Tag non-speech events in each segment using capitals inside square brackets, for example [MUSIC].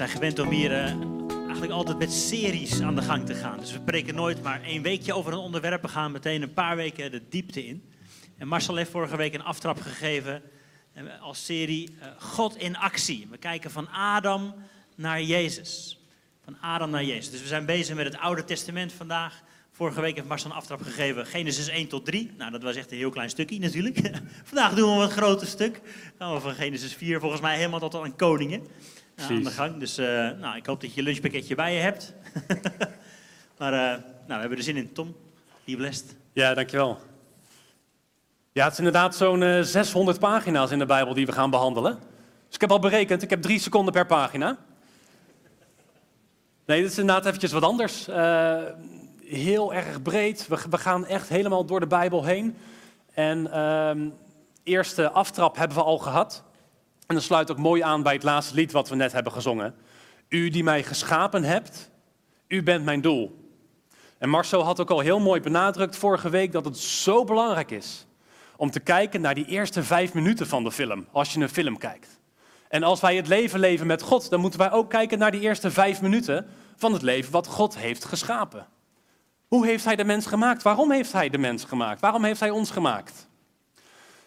zijn gewend om hier eh, eigenlijk altijd met series aan de gang te gaan. Dus we spreken nooit maar één weekje over een onderwerp. We gaan meteen een paar weken de diepte in. En Marcel heeft vorige week een aftrap gegeven eh, als serie eh, God in actie. We kijken van Adam naar Jezus. Van Adam naar Jezus. Dus we zijn bezig met het Oude Testament vandaag. Vorige week heeft Marcel een aftrap gegeven, Genesis 1 tot 3. Nou, dat was echt een heel klein stukje natuurlijk. [LAUGHS] Vandaag doen we een groter stuk. Gaan we van Genesis 4 volgens mij helemaal tot aan koningen uh, aan de gang. Dus uh, nou, ik hoop dat je je lunchpakketje bij je hebt. [LAUGHS] maar uh, nou, we hebben er zin in. Tom, be blessed. Ja, dankjewel. Ja, het is inderdaad zo'n 600 pagina's in de Bijbel die we gaan behandelen. Dus ik heb al berekend, ik heb drie seconden per pagina. Nee, dit is inderdaad eventjes wat anders. Uh, heel erg breed. We, we, gaan echt helemaal door de Bijbel heen. En uh, eerste aftrap hebben we al gehad. En dat sluit ook mooi aan bij het laatste lied wat we net hebben gezongen. U die mij geschapen hebt, u bent mijn doel. En Marcel had ook al heel mooi benadrukt vorige week dat het zo belangrijk is om te kijken naar die eerste vijf minuten van de film, als je een film kijkt. En als wij het leven leven met God, dan moeten wij ook kijken naar die eerste vijf minuten van het leven wat God heeft geschapen. Hoe heeft Hij de mens gemaakt? Waarom heeft Hij de mens gemaakt? Waarom heeft Hij ons gemaakt?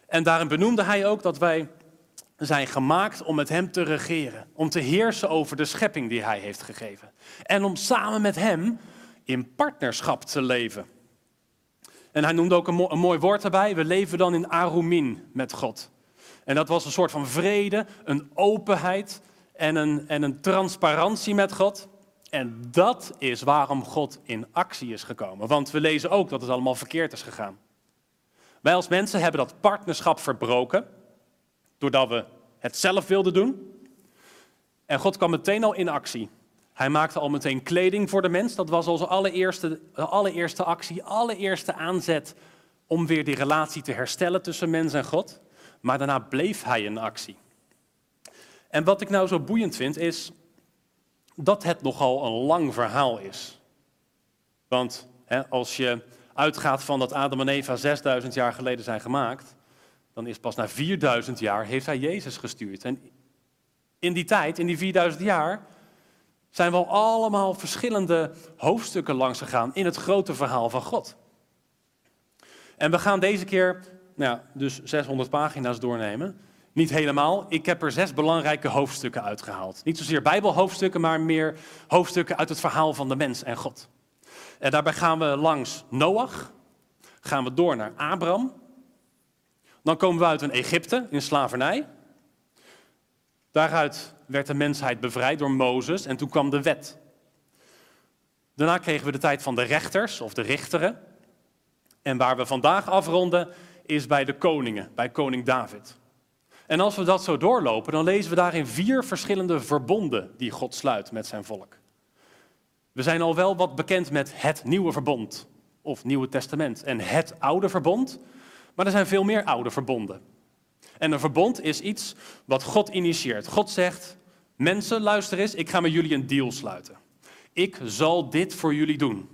En daarin benoemde Hij ook dat wij zijn gemaakt om met Hem te regeren, om te heersen over de schepping die Hij heeft gegeven. En om samen met Hem in partnerschap te leven. En hij noemde ook een, mo een mooi woord daarbij. We leven dan in arumin met God. En dat was een soort van vrede, een openheid en een, en een transparantie met God. En dat is waarom God in actie is gekomen. Want we lezen ook dat het allemaal verkeerd is gegaan. Wij als mensen hebben dat partnerschap verbroken, doordat we het zelf wilden doen. En God kwam meteen al in actie. Hij maakte al meteen kleding voor de mens. Dat was onze allereerste, allereerste actie, allereerste aanzet om weer die relatie te herstellen tussen mens en God. Maar daarna bleef hij in actie. En wat ik nou zo boeiend vind is dat het nogal een lang verhaal is. Want hè, als je uitgaat van dat Adam en Eva 6000 jaar geleden zijn gemaakt, dan is pas na 4000 jaar heeft hij Jezus gestuurd. En in die tijd, in die 4000 jaar, zijn we al allemaal verschillende hoofdstukken langs gegaan in het grote verhaal van God. En we gaan deze keer, nou ja, dus 600 pagina's doornemen. Niet helemaal. Ik heb er zes belangrijke hoofdstukken uitgehaald. Niet zozeer Bijbelhoofdstukken, maar meer hoofdstukken uit het verhaal van de mens en God. En daarbij gaan we langs Noach, gaan we door naar Abraham. Dan komen we uit een Egypte in slavernij. Daaruit werd de mensheid bevrijd door Mozes en toen kwam de wet. Daarna kregen we de tijd van de rechters of de richteren. En waar we vandaag afronden is bij de koningen, bij koning David. En als we dat zo doorlopen, dan lezen we daarin vier verschillende verbonden die God sluit met zijn volk. We zijn al wel wat bekend met het nieuwe verbond of Nieuwe Testament en het oude verbond, maar er zijn veel meer oude verbonden. En een verbond is iets wat God initieert. God zegt, mensen, luister eens, ik ga met jullie een deal sluiten. Ik zal dit voor jullie doen.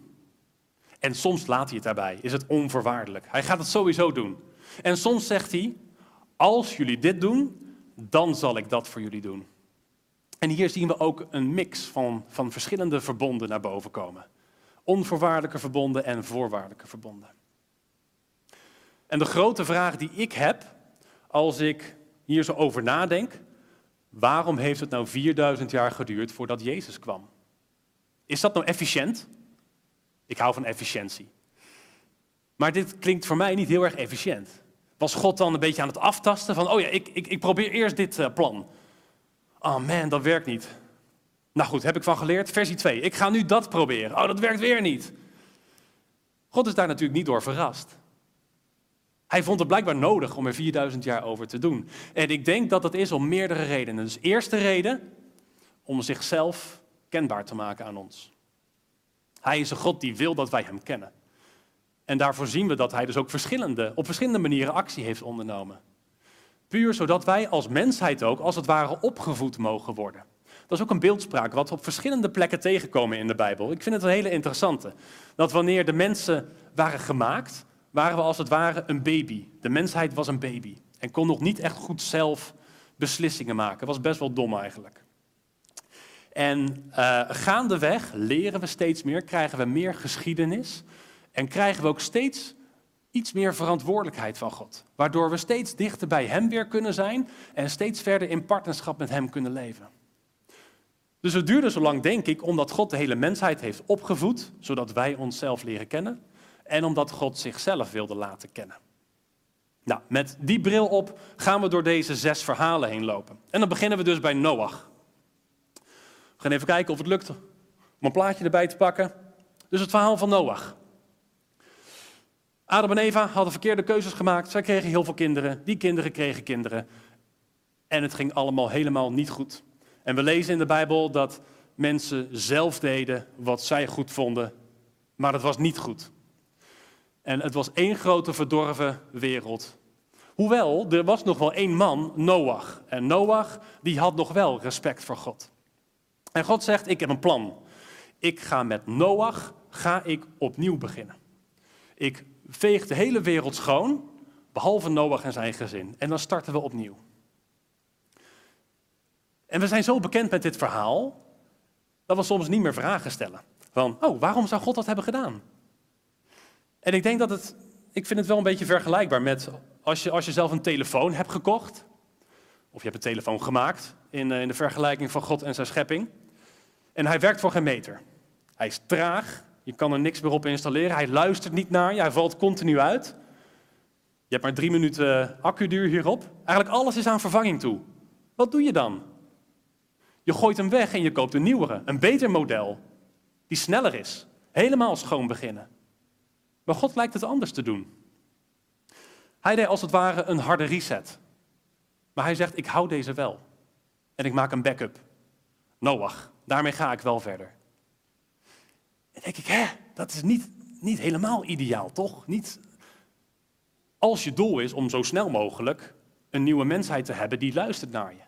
En soms laat hij het daarbij, is het onvoorwaardelijk. Hij gaat het sowieso doen. En soms zegt hij, als jullie dit doen, dan zal ik dat voor jullie doen. En hier zien we ook een mix van, van verschillende verbonden naar boven komen. Onvoorwaardelijke verbonden en voorwaardelijke verbonden. En de grote vraag die ik heb, als ik hier zo over nadenk, waarom heeft het nou 4000 jaar geduurd voordat Jezus kwam? Is dat nou efficiënt? Ik hou van efficiëntie. Maar dit klinkt voor mij niet heel erg efficiënt. Was God dan een beetje aan het aftasten van, oh ja, ik, ik, ik probeer eerst dit uh, plan. Oh man, dat werkt niet. Nou goed, heb ik van geleerd. Versie 2. Ik ga nu dat proberen. Oh, dat werkt weer niet. God is daar natuurlijk niet door verrast. Hij vond het blijkbaar nodig om er 4000 jaar over te doen. En ik denk dat dat is om meerdere redenen. Dus eerste reden, om zichzelf kenbaar te maken aan ons. Hij is een God die wil dat wij hem kennen. En daarvoor zien we dat hij dus ook verschillende, op verschillende manieren actie heeft ondernomen. Puur zodat wij als mensheid ook, als het ware, opgevoed mogen worden. Dat is ook een beeldspraak wat we op verschillende plekken tegenkomen in de Bijbel. Ik vind het een hele interessante. Dat wanneer de mensen waren gemaakt, waren we als het ware een baby. De mensheid was een baby en kon nog niet echt goed zelf beslissingen maken. Was best wel dom eigenlijk. En uh, gaandeweg leren we steeds meer, krijgen we meer geschiedenis en krijgen we ook steeds iets meer verantwoordelijkheid van God. Waardoor we steeds dichter bij Hem weer kunnen zijn en steeds verder in partnerschap met Hem kunnen leven. Dus het duurde zo lang, denk ik, omdat God de hele mensheid heeft opgevoed, zodat wij onszelf leren kennen. En omdat God zichzelf wilde laten kennen. Nou, met die bril op gaan we door deze zes verhalen heen lopen. En dan beginnen we dus bij Noach. We gaan even kijken of het lukt om een plaatje erbij te pakken. Dus het verhaal van Noach. Adam en Eva hadden verkeerde keuzes gemaakt. Zij kregen heel veel kinderen. Die kinderen kregen kinderen. En het ging allemaal helemaal niet goed. En we lezen in de Bijbel dat mensen zelf deden wat zij goed vonden, maar het was niet goed. En het was één grote verdorven wereld. Hoewel, er was nog wel één man, Noach. En Noach, die had nog wel respect voor God. En God zegt, ik heb een plan. Ik ga met Noach, ga ik opnieuw beginnen. Ik veeg de hele wereld schoon, behalve Noach en zijn gezin. En dan starten we opnieuw. En we zijn zo bekend met dit verhaal, dat we soms niet meer vragen stellen. Van, oh, waarom zou God dat hebben gedaan? En ik denk dat het, ik vind het wel een beetje vergelijkbaar met als je, als je zelf een telefoon hebt gekocht, of je hebt een telefoon gemaakt in, eh, in de vergelijking van God en zijn schepping, en hij werkt voor geen meter. Hij is traag, je kan er niks meer op installeren, hij luistert niet naar je, hij valt continu uit. Je hebt maar drie minuten accuduur hierop. Eigenlijk alles is aan vervanging toe. Wat doe je dan? Je gooit hem weg en je koopt een nieuwere, een beter model, die sneller is. Helemaal schoon beginnen. Maar God lijkt het anders te doen. Hij deed als het ware een harde reset. Maar hij zegt, ik hou deze wel. En ik maak een backup. Noach, daarmee ga ik wel verder. En denk ik, hè, dat is niet, niet helemaal ideaal, toch? Niet als je doel is om zo snel mogelijk een nieuwe mensheid te hebben die luistert naar je.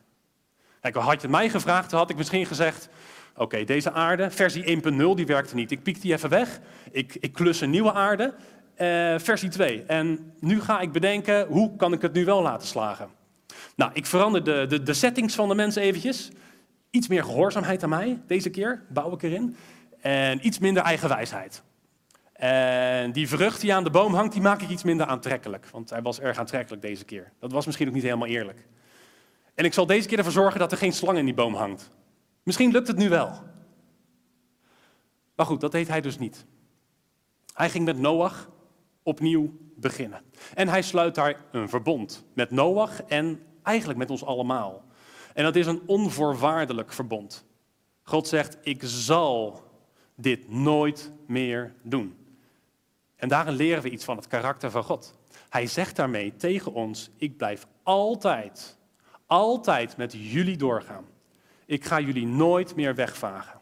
Kijk, had je het mij gevraagd, had ik misschien gezegd... Oké, deze aarde, versie 1.0, die werkte niet. Ik piek die even weg. Ik, ik klus een nieuwe aarde, eh, versie 2. En nu ga ik bedenken, hoe kan ik het nu wel laten slagen? Nou, ik verander de, de, de settings van de mensen eventjes. Iets meer gehoorzaamheid aan mij, deze keer, bouw ik erin. En iets minder eigenwijsheid. En die vrucht die aan de boom hangt, die maak ik iets minder aantrekkelijk. Want hij was erg aantrekkelijk deze keer. Dat was misschien ook niet helemaal eerlijk. En ik zal deze keer ervoor zorgen dat er geen slang in die boom hangt. Misschien lukt het nu wel. Maar goed, dat deed hij dus niet. Hij ging met Noach opnieuw beginnen. En hij sluit daar een verbond met Noach en eigenlijk met ons allemaal. En dat is een onvoorwaardelijk verbond. God zegt, ik zal dit nooit meer doen. En daarin leren we iets van het karakter van God. Hij zegt daarmee tegen ons, ik blijf altijd altijd met jullie doorgaan. Ik ga jullie nooit meer wegvagen.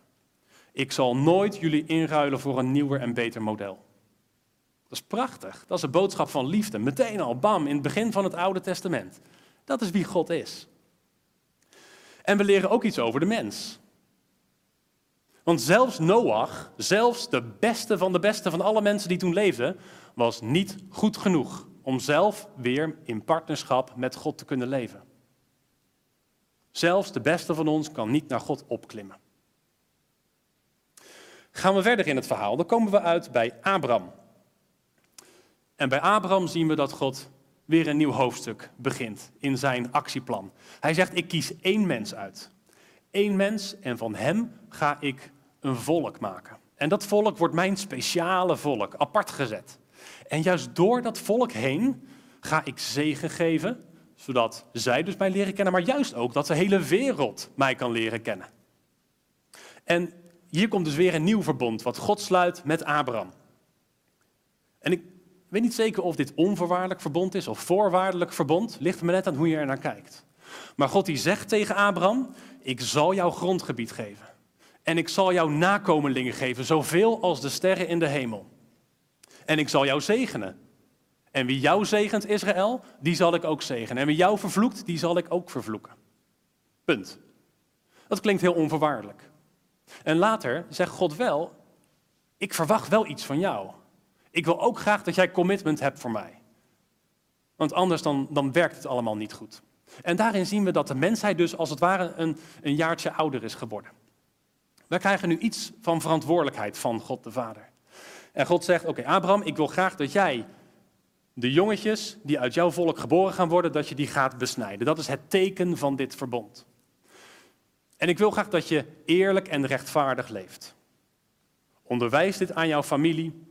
Ik zal nooit jullie inruilen voor een nieuwer en beter model. Dat is prachtig. Dat is een boodschap van liefde. Meteen al, bam, in het begin van het Oude Testament. Dat is wie God is. En we leren ook iets over de mens. Want zelfs Noach, zelfs de beste van de beste van alle mensen die toen leefden, was niet goed genoeg om zelf weer in partnerschap met God te kunnen leven. Zelfs de beste van ons kan niet naar God opklimmen. Gaan we verder in het verhaal, dan komen we uit bij Abraham. En bij Abraham zien we dat God weer een nieuw hoofdstuk begint in zijn actieplan. Hij zegt, ik kies één mens uit. Eén mens en van hem ga ik een volk maken. En dat volk wordt mijn speciale volk, apart gezet. En juist door dat volk heen ga ik zegen geven zodat zij dus mij leren kennen, maar juist ook dat de hele wereld mij kan leren kennen. En hier komt dus weer een nieuw verbond, wat God sluit met Abraham. En ik weet niet zeker of dit onvoorwaardelijk verbond is of voorwaardelijk verbond, ligt me net aan hoe je er naar kijkt. Maar God die zegt tegen Abraham, ik zal jouw grondgebied geven. En ik zal jouw nakomelingen geven, zoveel als de sterren in de hemel. En ik zal jou zegenen en wie jou zegent, Israël, die zal ik ook zegenen. En wie jou vervloekt, die zal ik ook vervloeken. Punt. Dat klinkt heel onvoorwaardelijk. En later zegt God wel, ik verwacht wel iets van jou. Ik wil ook graag dat jij commitment hebt voor mij. Want anders dan, dan werkt het allemaal niet goed. En daarin zien we dat de mensheid dus als het ware een, een jaartje ouder is geworden. Wij krijgen nu iets van verantwoordelijkheid van God de Vader. En God zegt, oké Abraham, ik wil graag dat jij de jongetjes die uit jouw volk geboren gaan worden, dat je die gaat besnijden. Dat is het teken van dit verbond. En ik wil graag dat je eerlijk en rechtvaardig leeft. Onderwijs dit aan jouw familie.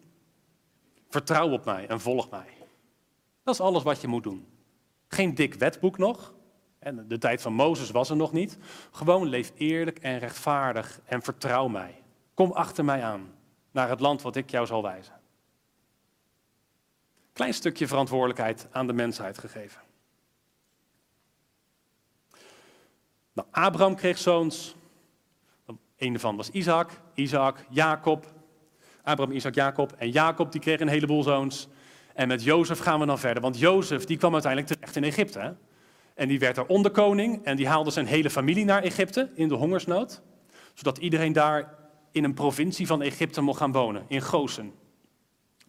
Vertrouw op mij en volg mij. Dat is alles wat je moet doen. Geen dik wetboek nog. En de tijd van Mozes was er nog niet. Gewoon leef eerlijk en rechtvaardig en vertrouw mij. Kom achter mij aan naar het land wat ik jou zal wijzen. Klein stukje verantwoordelijkheid aan de mensheid gegeven. Nou, Abraham kreeg zoons. Een daarvan was Isaac, Isaac, Jacob. Abraham, Isaac, Jacob. En Jacob die kreeg een heleboel zoons. En met Jozef gaan we dan verder. Want Jozef die kwam uiteindelijk terecht in Egypte. En die werd daar onderkoning. En die haalde zijn hele familie naar Egypte in de hongersnood. Zodat iedereen daar in een provincie van Egypte mocht gaan wonen, in Gozen.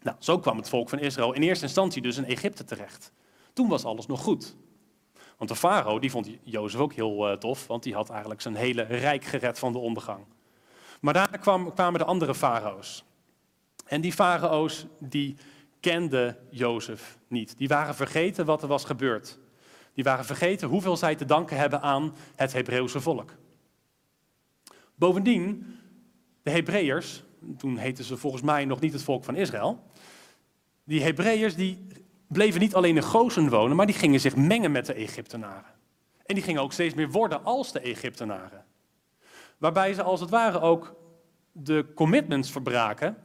Nou, zo kwam het volk van Israël in eerste instantie dus in Egypte terecht. Toen was alles nog goed. Want de farao, die vond Jozef ook heel uh, tof, want die had eigenlijk zijn hele rijk gered van de ondergang. Maar daarna kwam, kwamen de andere farao's. En die farao's, die kenden Jozef niet. Die waren vergeten wat er was gebeurd. Die waren vergeten hoeveel zij te danken hebben aan het Hebreeuwse volk. Bovendien, de Hebreeërs, toen heten ze volgens mij nog niet het volk van Israël, die Hebreeërs die bleven niet alleen in Gozen wonen, maar die gingen zich mengen met de Egyptenaren. En die gingen ook steeds meer worden als de Egyptenaren. Waarbij ze als het ware ook de commitments verbraken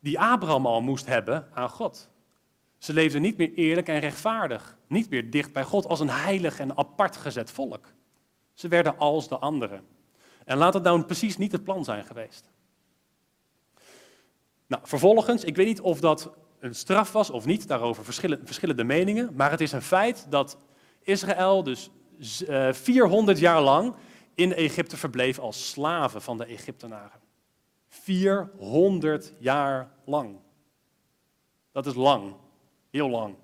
die Abraham al moest hebben aan God. Ze leefden niet meer eerlijk en rechtvaardig, niet meer dicht bij God als een heilig en apart gezet volk. Ze werden als de anderen. En laat het nou precies niet het plan zijn geweest. Nou, vervolgens, ik weet niet of dat een straf was of niet, daarover verschillen, verschillende meningen, maar het is een feit dat Israël dus 400 eh, jaar lang in Egypte verbleef als slaven van de Egyptenaren. 400 jaar lang. Dat is lang, heel lang.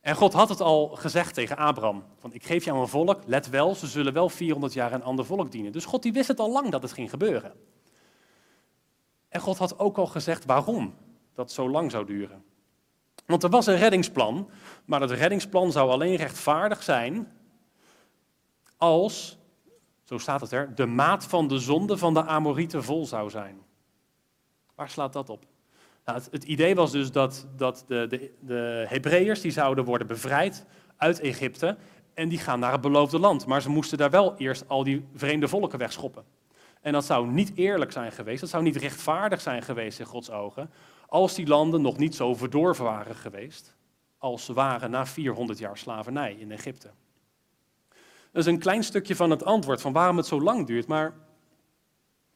En God had het al gezegd tegen Abraham, van ik geef jou een volk, let wel, ze zullen wel 400 jaar een ander volk dienen. Dus God die wist het al lang dat het ging gebeuren. En God had ook al gezegd waarom dat zo lang zou duren. Want er was een reddingsplan, maar dat reddingsplan zou alleen rechtvaardig zijn als, zo staat het er, de maat van de zonde van de Amorieten vol zou zijn. Waar slaat dat op? Nou, het, idee was dus dat, dat de, de, de Hebreeërs die zouden worden bevrijd uit Egypte en die gaan naar het beloofde land. Maar ze moesten daar wel eerst al die vreemde volken wegschoppen. En dat zou niet eerlijk zijn geweest, dat zou niet rechtvaardig zijn geweest in Gods ogen, als die landen nog niet zo verdorven waren geweest als ze waren na 400 jaar slavernij in Egypte. Dat is een klein stukje van het antwoord van waarom het zo lang duurt, maar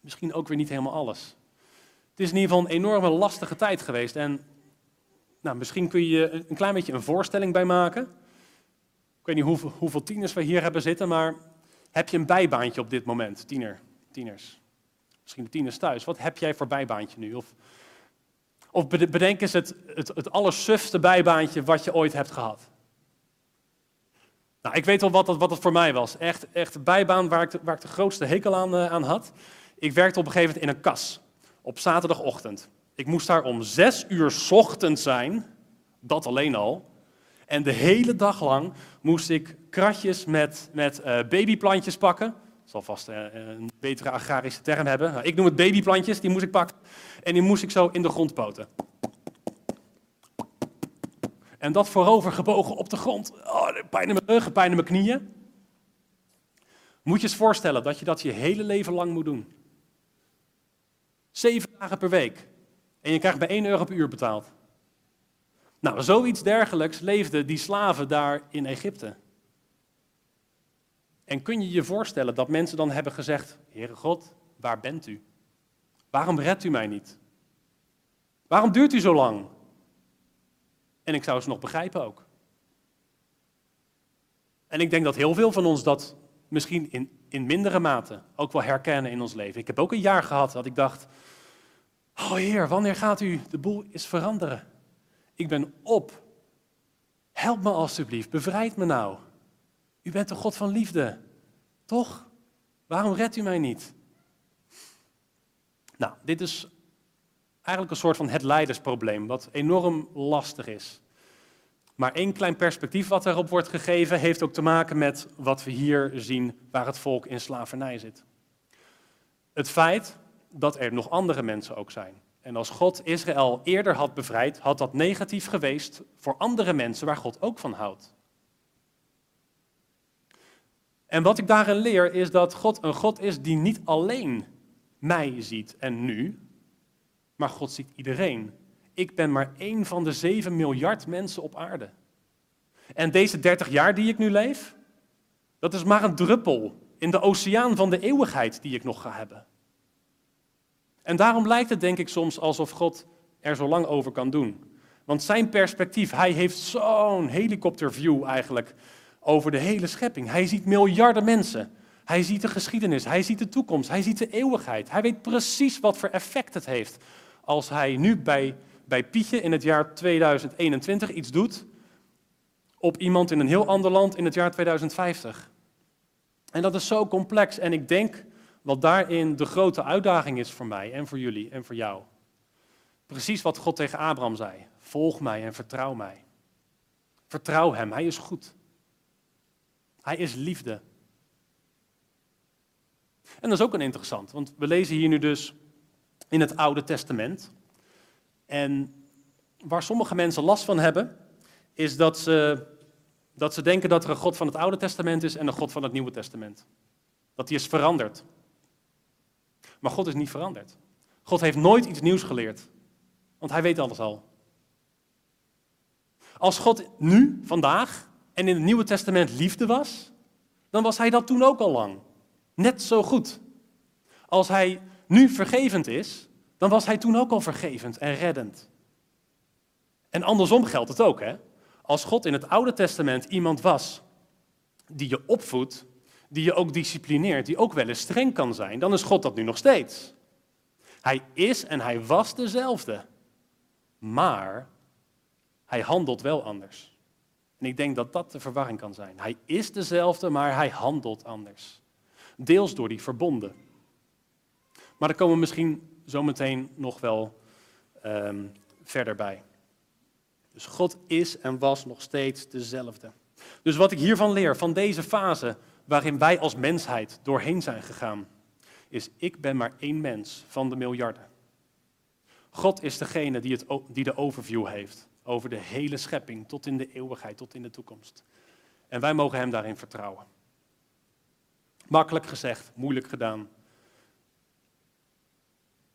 misschien ook weer niet helemaal alles. Het is in ieder geval een enorme lastige tijd geweest en nou, misschien kun je een klein beetje een voorstelling bij maken. Ik weet niet hoeveel, hoeveel tieners we hier hebben zitten, maar heb je een bijbaantje op dit moment, tiener, tieners? Misschien de tieners thuis. Wat heb jij voor bijbaantje nu? Of of bedenk eens het, het, het allersufste bijbaantje wat je ooit hebt gehad. Nou, ik weet wel wat dat, wat dat voor mij was. Echt, echt bijbaan waar ik, de, waar ik de grootste hekel aan, uh, aan had. Ik werkte op een gegeven moment in een kas. Op zaterdagochtend. Ik moest daar om zes uur ochtend zijn. Dat alleen al. En de hele dag lang moest ik kratjes met, met uh, babyplantjes pakken zal vast eh, een betere agrarische term hebben. Nou, ik noem het babyplantjes, die moest ik pakken. En die moest ik zo in de grond poten. En dat voorover gebogen op de grond. Oh, pijn in mijn rug, pijn in mijn knieën. Moet je eens voorstellen dat je dat je hele leven lang moet doen. Zeven dagen per week. En je krijgt bij 1 euro per uur betaald. Nou, zoiets dergelijks leefden die slaven daar in Egypte. En kun je je voorstellen dat mensen dan hebben gezegd: Heere God, waar bent u? Waarom redt u mij niet? Waarom duurt u zo lang? En ik zou ze nog begrijpen ook. En ik denk dat heel veel van ons dat misschien in, in mindere mate ook wel herkennen in ons leven. Ik heb ook een jaar gehad dat ik dacht: Oh Heer, wanneer gaat u de boel eens veranderen? Ik ben op. Help me alstublieft, bevrijd me nou. U bent de God van liefde. Toch? Waarom redt u mij niet? Nou, dit is eigenlijk een soort van het leidersprobleem, wat enorm lastig is. Maar één klein perspectief wat erop wordt gegeven, heeft ook te maken met wat we hier zien, waar het volk in slavernij zit. Het feit dat er nog andere mensen ook zijn. En als God Israël eerder had bevrijd, had dat negatief geweest voor andere mensen waar God ook van houdt. En wat ik daarin leer is dat God een God is die niet alleen mij ziet en nu, maar God ziet iedereen. Ik ben maar één van de zeven miljard mensen op aarde. En deze 30 jaar die ik nu leef, dat is maar een druppel in de oceaan van de eeuwigheid die ik nog ga hebben. En daarom lijkt het denk ik soms alsof God er zo lang over kan doen. Want zijn perspectief, hij heeft zo'n helikopterview eigenlijk over de hele schepping. Hij ziet miljarden mensen. Hij ziet de geschiedenis, hij ziet de toekomst, hij ziet de eeuwigheid. Hij weet precies wat voor effect het heeft als hij nu bij, bij Pietje in het jaar 2021 iets doet op iemand in een heel ander land in het jaar 2050. En dat is zo complex en ik denk wat daarin de grote uitdaging is voor mij en voor jullie en voor jou. Precies wat God tegen Abraham zei. Volg mij en vertrouw mij. Vertrouw hem, hij is goed. Hij is liefde. En dat is ook een interessant, want we lezen hier nu dus in het Oude Testament. En waar sommige mensen last van hebben, is dat ze, dat ze denken dat er een God van het Oude Testament is en een God van het Nieuwe Testament. Dat die is veranderd. Maar God is niet veranderd. God heeft nooit iets nieuws geleerd, want hij weet alles al. Als God nu, vandaag en in het Nieuwe Testament liefde was, dan was hij dat toen ook al lang. Net zo goed. Als hij nu vergevend is, dan was hij toen ook al vergevend en reddend. En andersom geldt het ook, hè? Als God in het Oude Testament iemand was die je opvoedt, die je ook disciplineert, die ook wel eens streng kan zijn, dan is God dat nu nog steeds. Hij is en hij was dezelfde, maar hij handelt wel anders. En ik denk dat dat de verwarring kan zijn. Hij is dezelfde, maar hij handelt anders. Deels door die verbonden. Maar daar komen we misschien zometeen nog wel um, verder bij. Dus God is en was nog steeds dezelfde. Dus wat ik hiervan leer, van deze fase waarin wij als mensheid doorheen zijn gegaan, is ik ben maar één mens van de miljarden. God is degene die, het, die de overview heeft over de hele schepping tot in de eeuwigheid, tot in de toekomst. En wij mogen Hem daarin vertrouwen. Makkelijk gezegd, moeilijk gedaan.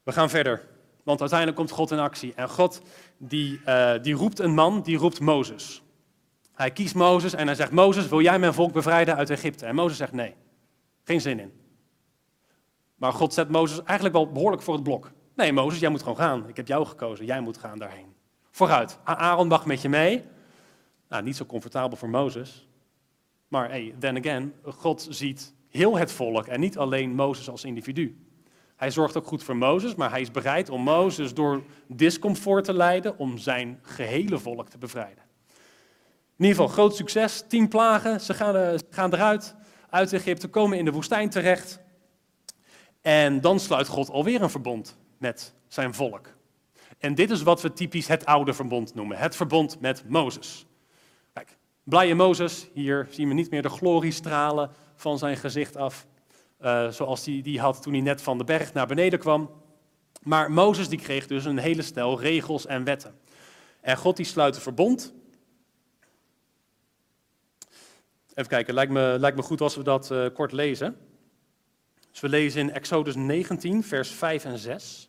We gaan verder, want uiteindelijk komt God in actie. En God die, uh, die roept een man, die roept Mozes. Hij kiest Mozes en hij zegt, Mozes, wil jij mijn volk bevrijden uit Egypte? En Mozes zegt, nee, geen zin in. Maar God zet Mozes eigenlijk wel behoorlijk voor het blok. Nee, Mozes, jij moet gewoon gaan. Ik heb jou gekozen, jij moet gaan daarheen. Vooruit, Aaron mag met je mee. Nou, niet zo comfortabel voor Mozes. Maar hey, then again, God ziet heel het volk en niet alleen Mozes als individu. Hij zorgt ook goed voor Mozes, maar hij is bereid om Mozes door discomfort te leiden om zijn gehele volk te bevrijden. In ieder geval, groot succes. Tien plagen, ze gaan, eh, gaan eruit uit Egypte, komen in de woestijn terecht. En dan sluit God alweer een verbond met zijn volk. En dit is wat we typisch het oude verbond noemen. Het verbond met Mozes. Kijk, blije Mozes, hier zien we niet meer de gloriestralen van zijn gezicht af. Uh, zoals hij die, die had toen hij net van de berg naar beneden kwam. Maar Mozes die kreeg dus een hele stel regels en wetten. En God die sluit een verbond Even kijken, lijkt me, lijkt me goed als we dat uh, kort lezen. Dus we lezen in Exodus 19, vers 5 en 6.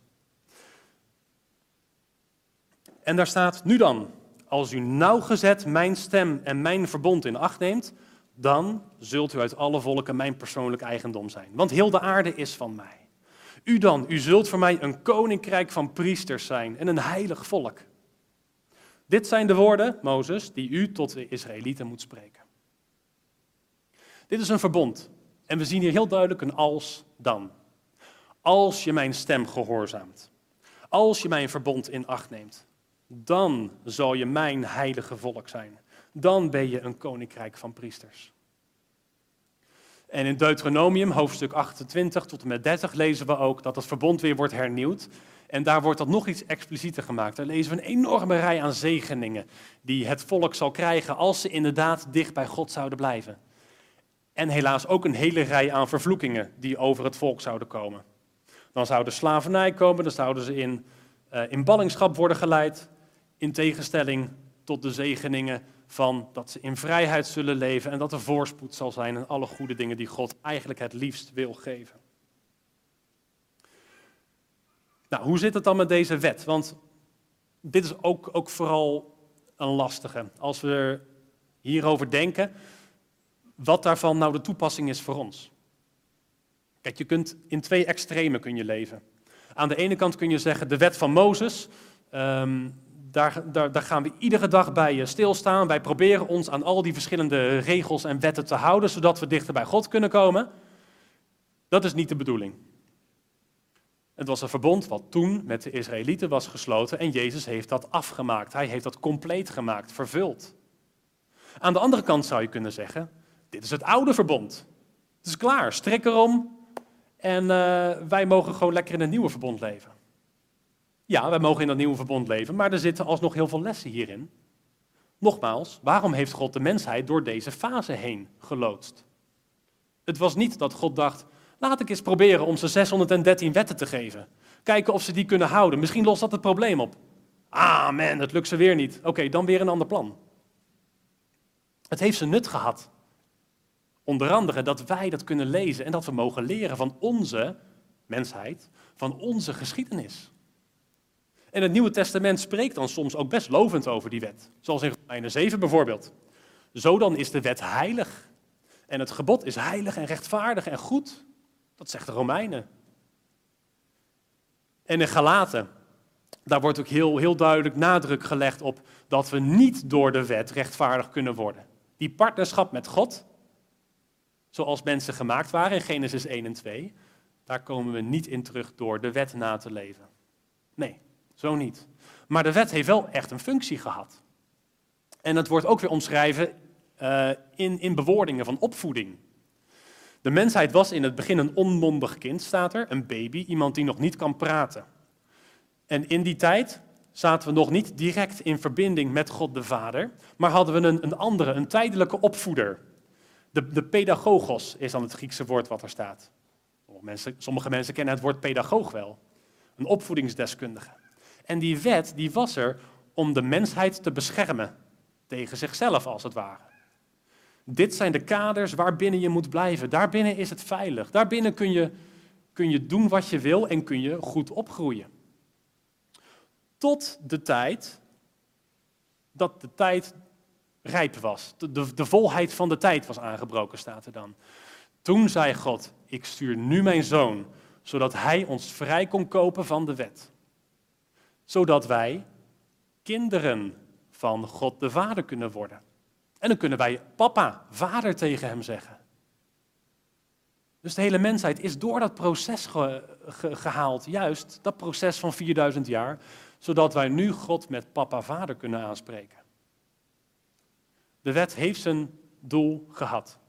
En daar staat, nu dan, als u nauwgezet mijn stem en mijn verbond in acht neemt, dan zult u uit alle volken mijn persoonlijk eigendom zijn. Want heel de aarde is van mij. U dan, u zult voor mij een koninkrijk van priesters zijn en een heilig volk. Dit zijn de woorden, Mozes, die u tot de Israëlieten moet spreken. Dit is een verbond. En we zien hier heel duidelijk een als dan. Als je mijn stem gehoorzaamt. Als je mijn verbond in acht neemt. Dan zal je mijn heilige volk zijn. Dan ben je een koninkrijk van priesters. En in Deuteronomium, hoofdstuk 28 tot en met 30, lezen we ook dat het verbond weer wordt hernieuwd. En daar wordt dat nog iets explicieter gemaakt. Daar lezen we een enorme rij aan zegeningen die het volk zal krijgen als ze inderdaad dicht bij God zouden blijven. En helaas ook een hele rij aan vervloekingen die over het volk zouden komen. Dan zou de slavernij komen, dan zouden ze in, uh, in ballingschap worden geleid, in tegenstelling tot de zegeningen van dat ze in vrijheid zullen leven en dat er voorspoed zal zijn en alle goede dingen die God eigenlijk het liefst wil geven. Nou, hoe zit het dan met deze wet? Want dit is ook, ook vooral een lastige. Als we hierover denken, wat daarvan nou de toepassing is voor ons. Kijk, je kunt in twee extremen kun je leven. Aan de ene kant kun je zeggen, de wet van Mozes, ehm, daar, daar, daar, gaan we iedere dag bij stilstaan. Wij proberen ons aan al die verschillende regels en wetten te houden, zodat we dichter bij God kunnen komen. Dat is niet de bedoeling. Het was een verbond wat toen met de Israëlieten was gesloten en Jezus heeft dat afgemaakt. Hij heeft dat compleet gemaakt, vervuld. Aan de andere kant zou je kunnen zeggen, dit is het oude verbond. Het is klaar, strik erom en uh, wij mogen gewoon lekker in het nieuwe verbond leven. Ja, wij mogen in dat nieuwe verbond leven, maar er zitten alsnog heel veel lessen hierin. Nogmaals, waarom heeft God de mensheid door deze fase heen geloodst? Het was niet dat God dacht, laat ik eens proberen om ze 613 wetten te geven. Kijken of ze die kunnen houden. Misschien lost dat het probleem op. Ah man, het lukt ze weer niet. Oké, dan weer een ander plan. Het heeft zijn nut gehad. Onder andere dat wij dat kunnen lezen en dat we mogen leren van onze mensheid, van onze geschiedenis. En het Nieuwe Testament spreekt dan soms ook best lovend over die wet. Zoals in Romeinen 7 bijvoorbeeld. Zo dan is de wet heilig. En het gebod is heilig en rechtvaardig en goed. Dat zegt de Romeinen. En in Galaten, daar wordt ook heel, heel duidelijk nadruk gelegd op dat we niet door de wet rechtvaardig kunnen worden. Die partnerschap met God, zoals mensen gemaakt waren in Genesis 1 en 2, daar komen we niet in terug door de wet na te leven. Nee, zo niet. Maar de wet heeft wel echt een functie gehad. En dat wordt ook weer omschreven uh, in, in bewoordingen van opvoeding. De mensheid was in het begin een onmondig kind, staat er, een baby, iemand die nog niet kan praten. En in die tijd zaten we nog niet direct in verbinding met God de Vader, maar hadden we een, een andere, een tijdelijke opvoeder. De, de pedagogos is dan het Griekse woord wat er staat. Mensen, sommige mensen kennen het woord pedagoog wel, een opvoedingsdeskundige. En die wet die was er om de mensheid te beschermen tegen zichzelf als het ware. Dit zijn de kaders waarbinnen je moet blijven. Daarbinnen is het veilig. Daarbinnen kun je, kun je doen wat je wil en kun je goed opgroeien. Tot de tijd dat de tijd rijp was. De, de, de volheid van de tijd was aangebroken, staat er dan. Toen zei God, ik stuur nu mijn zoon, zodat hij ons vrij kon kopen van de wet. Zodat wij kinderen van God de Vader kunnen worden. En dan kunnen wij papa, vader tegen hem zeggen. Dus de hele mensheid is door dat proces gehaald, juist dat proces van 4000 jaar, zodat wij nu God met papa, vader kunnen aanspreken. De wet heeft zijn doel gehad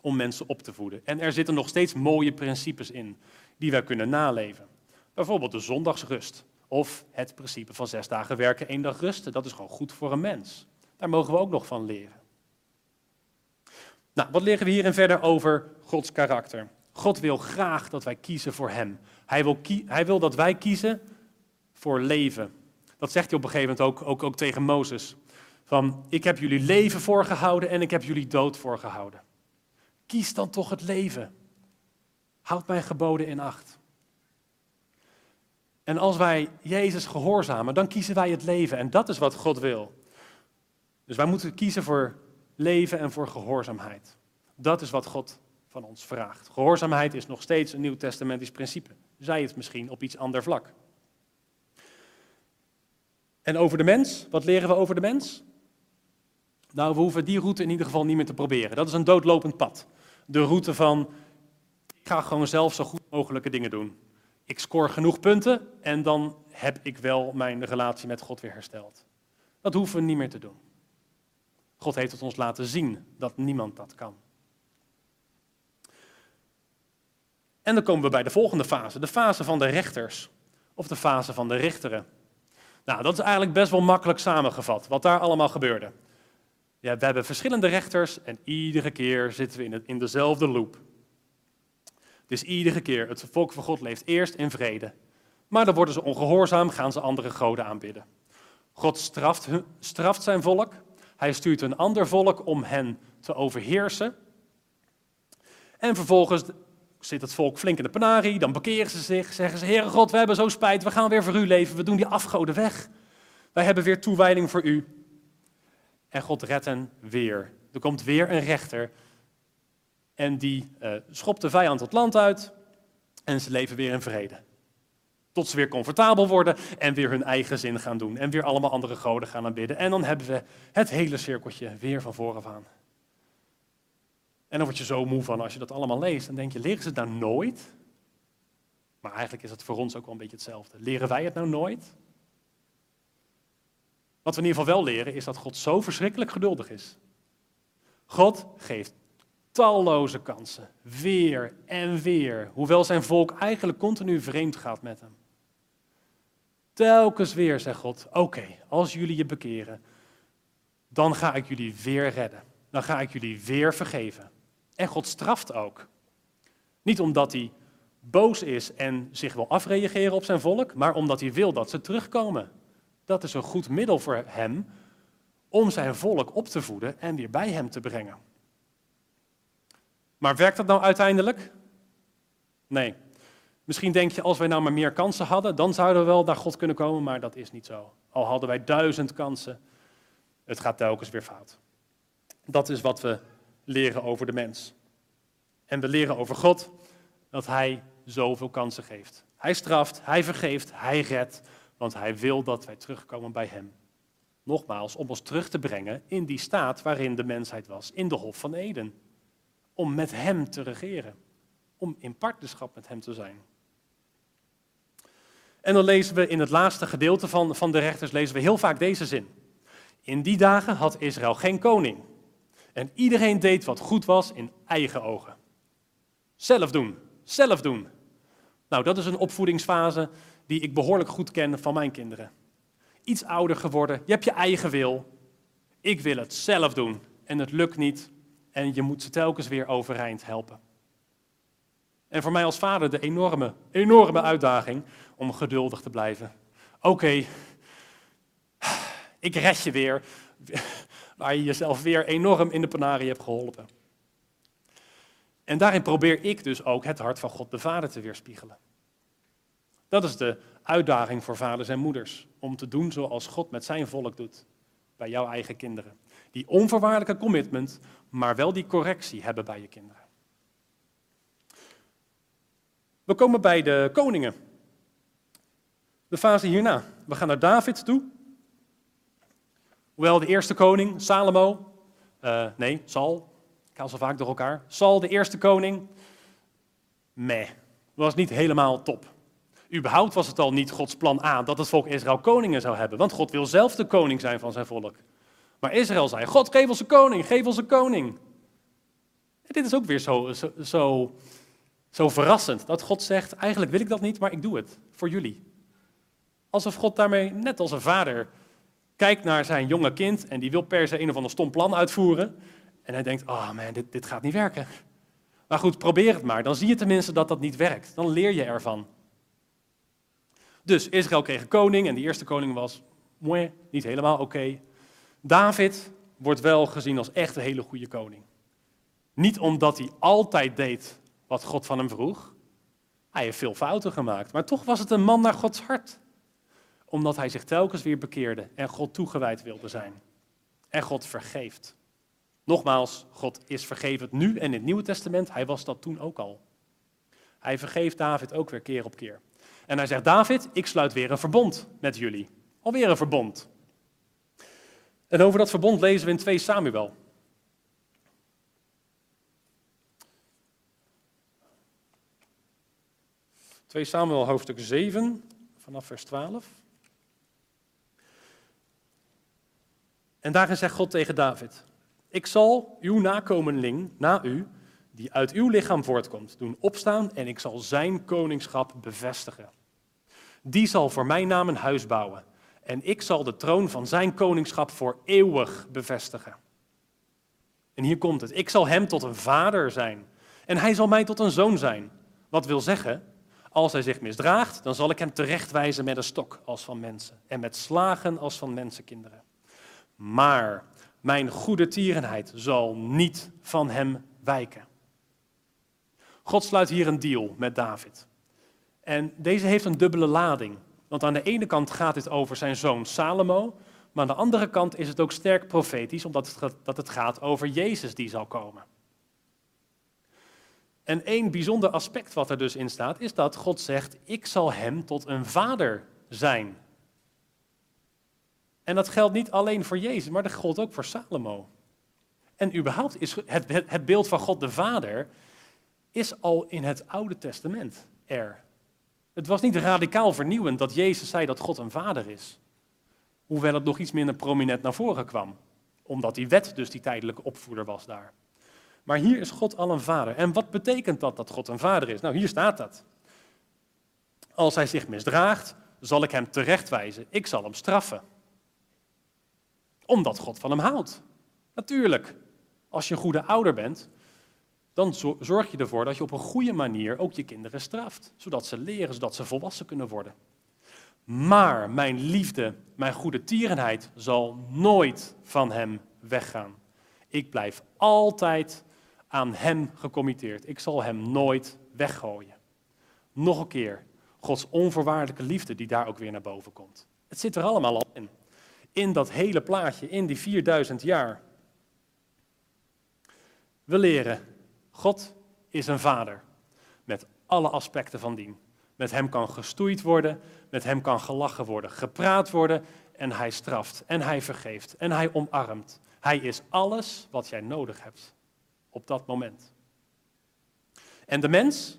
om mensen op te voeden. En er zitten nog steeds mooie principes in die wij kunnen naleven. Bijvoorbeeld de zondagsrust of het principe van zes dagen werken, één dag rusten. Dat is gewoon goed voor een mens. Daar mogen we ook nog van leren. Nou, wat leren we hierin verder over Gods karakter? God wil graag dat wij kiezen voor Hem. Hij wil, hij wil dat wij kiezen voor leven. Dat zegt hij op een gegeven moment ook, ook, ook tegen Mozes. Van, ik heb jullie leven voorgehouden en ik heb jullie dood voorgehouden. Kies dan toch het leven. Houd mijn geboden in acht. En als wij Jezus gehoorzamen, dan kiezen wij het leven. En dat is wat God wil. Dus wij moeten kiezen voor leven en voor gehoorzaamheid. Dat is wat God van ons vraagt. Gehoorzaamheid is nog steeds een nieuw-testamentisch principe. Zij het misschien op iets ander vlak. En over de mens, wat leren we over de mens? Nou, we hoeven die route in ieder geval niet meer te proberen. Dat is een doodlopend pad. De route van, ik ga gewoon zelf zo goed mogelijke dingen doen. Ik scoor genoeg punten en dan heb ik wel mijn relatie met God weer hersteld. Dat hoeven we niet meer te doen. God heeft het ons laten zien dat niemand dat kan. En dan komen we bij de volgende fase, de fase van de rechters. Of de fase van de richteren. Nou, dat is eigenlijk best wel makkelijk samengevat, wat daar allemaal gebeurde. Ja, we hebben verschillende rechters en iedere keer zitten we in, het, in dezelfde loop. Dus iedere keer, het volk van God leeft eerst in vrede. Maar dan worden ze ongehoorzaam, gaan ze andere goden aanbidden. God straft, straft zijn volk. Hij stuurt een ander volk om hen te overheersen. En vervolgens zit het volk flink in de penarie, dan bekeren ze zich, zeggen ze, Heere God, we hebben zo spijt, we gaan weer voor u leven, we doen die afgoden weg. Wij hebben weer toewijding voor u. En God redt hen weer. Er komt weer een rechter en die uh, schopt de vijand het land uit en ze leven weer in vrede. Tot ze weer comfortabel worden en weer hun eigen zin gaan doen. En weer allemaal andere goden gaan aanbidden. En dan hebben we het hele cirkeltje weer van vooraf aan. En dan word je zo moe van als je dat allemaal leest. Dan denk je, leren ze het nou nooit? Maar eigenlijk is het voor ons ook wel een beetje hetzelfde. Leren wij het nou nooit? Wat we in ieder geval wel leren is dat God zo verschrikkelijk geduldig is. God geeft talloze kansen, weer en weer, hoewel zijn volk eigenlijk continu vreemd gaat met hem. Telkens weer zegt God, oké, als jullie je bekeren, dan ga ik jullie weer redden. Dan ga ik jullie weer vergeven. En God straft ook. Niet omdat hij boos is en zich wil afreageren op zijn volk, maar omdat hij wil dat ze terugkomen. Dat is een goed middel voor hem om zijn volk op te voeden en weer bij hem te brengen. Maar werkt dat nou uiteindelijk? Nee. Misschien denk je, als wij nou maar meer kansen hadden, dan zouden we wel naar God kunnen komen, maar dat is niet zo. Al hadden wij duizend kansen, het gaat telkens weer fout. Dat is wat we leren over de mens. En we leren over God dat Hij zoveel kansen geeft. Hij straft, Hij vergeeft, Hij redt, want Hij wil dat wij terugkomen bij Hem. Nogmaals, om ons terug te brengen in die staat waarin de mensheid was, in de Hof van Eden om met Hem te regeren. Om in partnerschap met Hem te zijn. En dan lezen we in het laatste gedeelte van, van de rechters lezen we heel vaak deze zin. In die dagen had Israël geen koning. En iedereen deed wat goed was in eigen ogen. Zelf doen, zelf doen. Nou, dat is een opvoedingsfase die ik behoorlijk goed ken van mijn kinderen. Iets ouder geworden, je hebt je eigen wil. Ik wil het zelf doen en het lukt niet. En je moet ze telkens weer overeind helpen. En voor mij als vader de enorme, enorme uitdaging om geduldig te blijven. Oké, ik red je weer, waar je jezelf weer enorm in de penarie hebt geholpen. En daarin probeer ik dus ook het hart van God de Vader te weerspiegelen. Dat is de uitdaging voor vaders en moeders, om te doen zoals God met zijn volk doet, bij jouw eigen kinderen. Die onvoorwaardelijke commitment, maar wel die correctie hebben bij je kinderen. We komen bij de koningen. De fase hierna. We gaan naar David toe. Hoewel de eerste koning, Salomo, uh, nee, Saul, ik haal ze vaak door elkaar. Saul, de eerste koning, meh, was niet helemaal top. Überhaupt was het al niet Gods plan A dat het volk Israël koningen zou hebben, want God wil zelf de koning zijn van zijn volk. Maar Israël zei, God geef ons een koning, geef ons een koning. En dit is ook weer zo, zo, zo, verrassend, dat God zegt, eigenlijk wil ik dat niet, maar ik doe het voor jullie. Alsof God daarmee, net als een vader, kijkt naar zijn jonge kind en die wil per se een of ander stom plan uitvoeren. En hij denkt, oh man, dit, dit gaat niet werken. Maar goed, probeer het maar. Dan zie je tenminste dat dat niet werkt. Dan leer je ervan. Dus Israël kreeg een koning en die eerste koning was, mooi, niet helemaal oké. David wordt wel gezien als echt een hele goede koning. Niet omdat hij altijd deed wat God van hem vroeg. Hij heeft veel fouten gemaakt, maar toch was het een man naar Gods hart. Omdat hij zich telkens weer bekeerde en God toegewijd wilde zijn. En God vergeeft. Nogmaals, God is vergevend nu en in het Nieuwe Testament. Hij was dat toen ook al. Hij vergeeft David ook weer keer op keer. En hij zegt, David, ik sluit weer een verbond met jullie. Alweer een verbond. En over dat verbond lezen we in 2 Samuel. Twee Samuel hoofdstuk 7, vanaf vers 12. En daarin zegt God tegen David: Ik zal uw nakomeling na u, die uit uw lichaam voortkomt, doen opstaan en ik zal zijn koningschap bevestigen. Die zal voor mijn naam een huis bouwen en ik zal de troon van zijn koningschap voor eeuwig bevestigen. En hier komt het. Ik zal hem tot een vader zijn en hij zal mij tot een zoon zijn. Wat wil zeggen, als hij zich misdraagt, dan zal ik hem terechtwijzen met een stok als van mensen en met slagen als van mensenkinderen. Maar mijn goede tierenheid zal niet van hem wijken. God sluit hier een deal met David. En deze heeft een dubbele lading. Want aan de ene kant gaat het over zijn zoon Salomo, maar aan de andere kant is het ook sterk profetisch, omdat het, dat het gaat over Jezus die zal komen. En één bijzonder aspect wat er dus in staat, is dat God zegt, ik zal hem tot een vader zijn. En dat geldt niet alleen voor Jezus, maar dat geldt ook voor Salomo. En überhaupt is het, het beeld van God de Vader is al in het Oude Testament er. Het was niet radicaal vernieuwend dat Jezus zei dat God een vader is. Hoewel het nog iets minder prominent naar voren kwam. Omdat die wet dus die tijdelijke opvoeder was daar. Maar hier is God al een vader. En wat betekent dat dat God een vader is? Nou, hier staat dat. Als hij zich misdraagt, zal ik hem terechtwijzen. Ik zal hem straffen. Omdat God van hem houdt. Natuurlijk. Als je een goede ouder bent, dan zorg je ervoor dat je op een goede manier ook je kinderen straft. Zodat ze leren, zodat ze volwassen kunnen worden. Maar mijn liefde, mijn goede tierenheid zal nooit van hem weggaan. Ik blijf altijd aan hem gecommitteerd. Ik zal hem nooit weggooien. Nog een keer, Gods onvoorwaardelijke liefde die daar ook weer naar boven komt. Het zit er allemaal al in. In dat hele plaatje, in die 4000 jaar. We leren, God is een vader met alle aspecten van dien. Met hem kan gestoeid worden, met hem kan gelachen worden, gepraat worden en hij straft en hij vergeeft en hij omarmt. Hij is alles wat jij nodig hebt op dat moment. En de mens?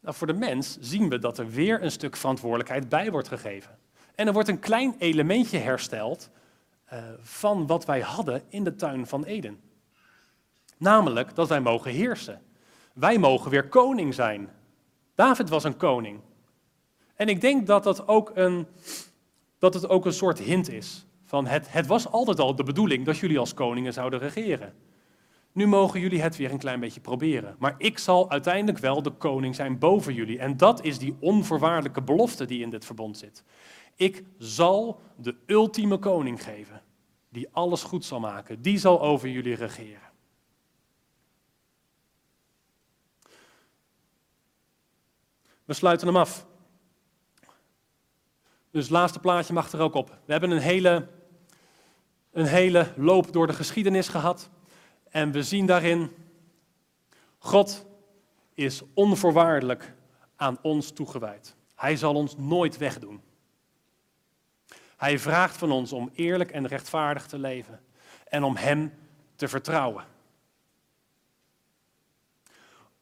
Nou, voor de mens zien we dat er weer een stuk verantwoordelijkheid bij wordt gegeven. En er wordt een klein elementje hersteld uh, van wat wij hadden in de tuin van Eden. Namelijk dat wij mogen heersen. Wij mogen weer koning zijn. David was een koning. En ik denk dat, dat, ook een, dat het ook een soort hint is. Van het, het was altijd al de bedoeling dat jullie als koningen zouden regeren. Nu mogen jullie het weer een klein beetje proberen. Maar ik zal uiteindelijk wel de koning zijn boven jullie. En dat is die onvoorwaardelijke belofte die in dit verbond zit. Ik zal de ultieme koning geven, die alles goed zal maken. Die zal over jullie regeren. We sluiten hem af. Dus het laatste plaatje mag er ook op. We hebben een hele, een hele loop door de geschiedenis gehad. En we zien daarin, God is onvoorwaardelijk aan ons toegewijd. Hij zal ons nooit wegdoen. Hij vraagt van ons om eerlijk en rechtvaardig te leven en om Hem te vertrouwen.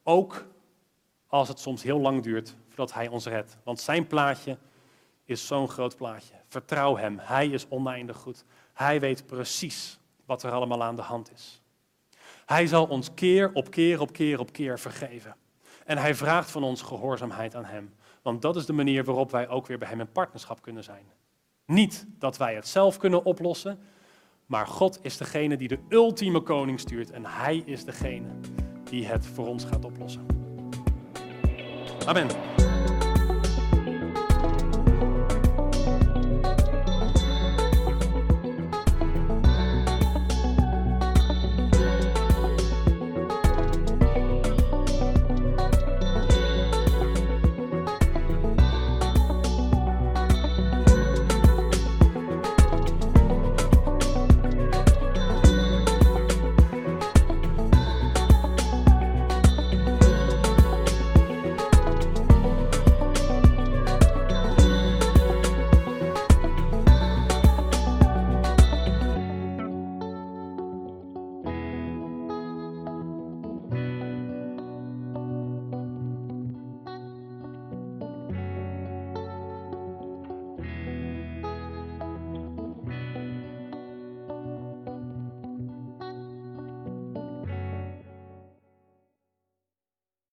Ook als het soms heel lang duurt voordat Hij ons redt. Want Zijn plaatje is zo'n groot plaatje. Vertrouw Hem. Hij is oneindig goed. Hij weet precies wat er allemaal aan de hand is. Hij zal ons keer op keer op keer op keer vergeven. En hij vraagt van ons gehoorzaamheid aan Hem. Want dat is de manier waarop wij ook weer bij Hem in partnerschap kunnen zijn. Niet dat wij het zelf kunnen oplossen, maar God is degene die de ultieme koning stuurt en Hij is degene die het voor ons gaat oplossen. Amen.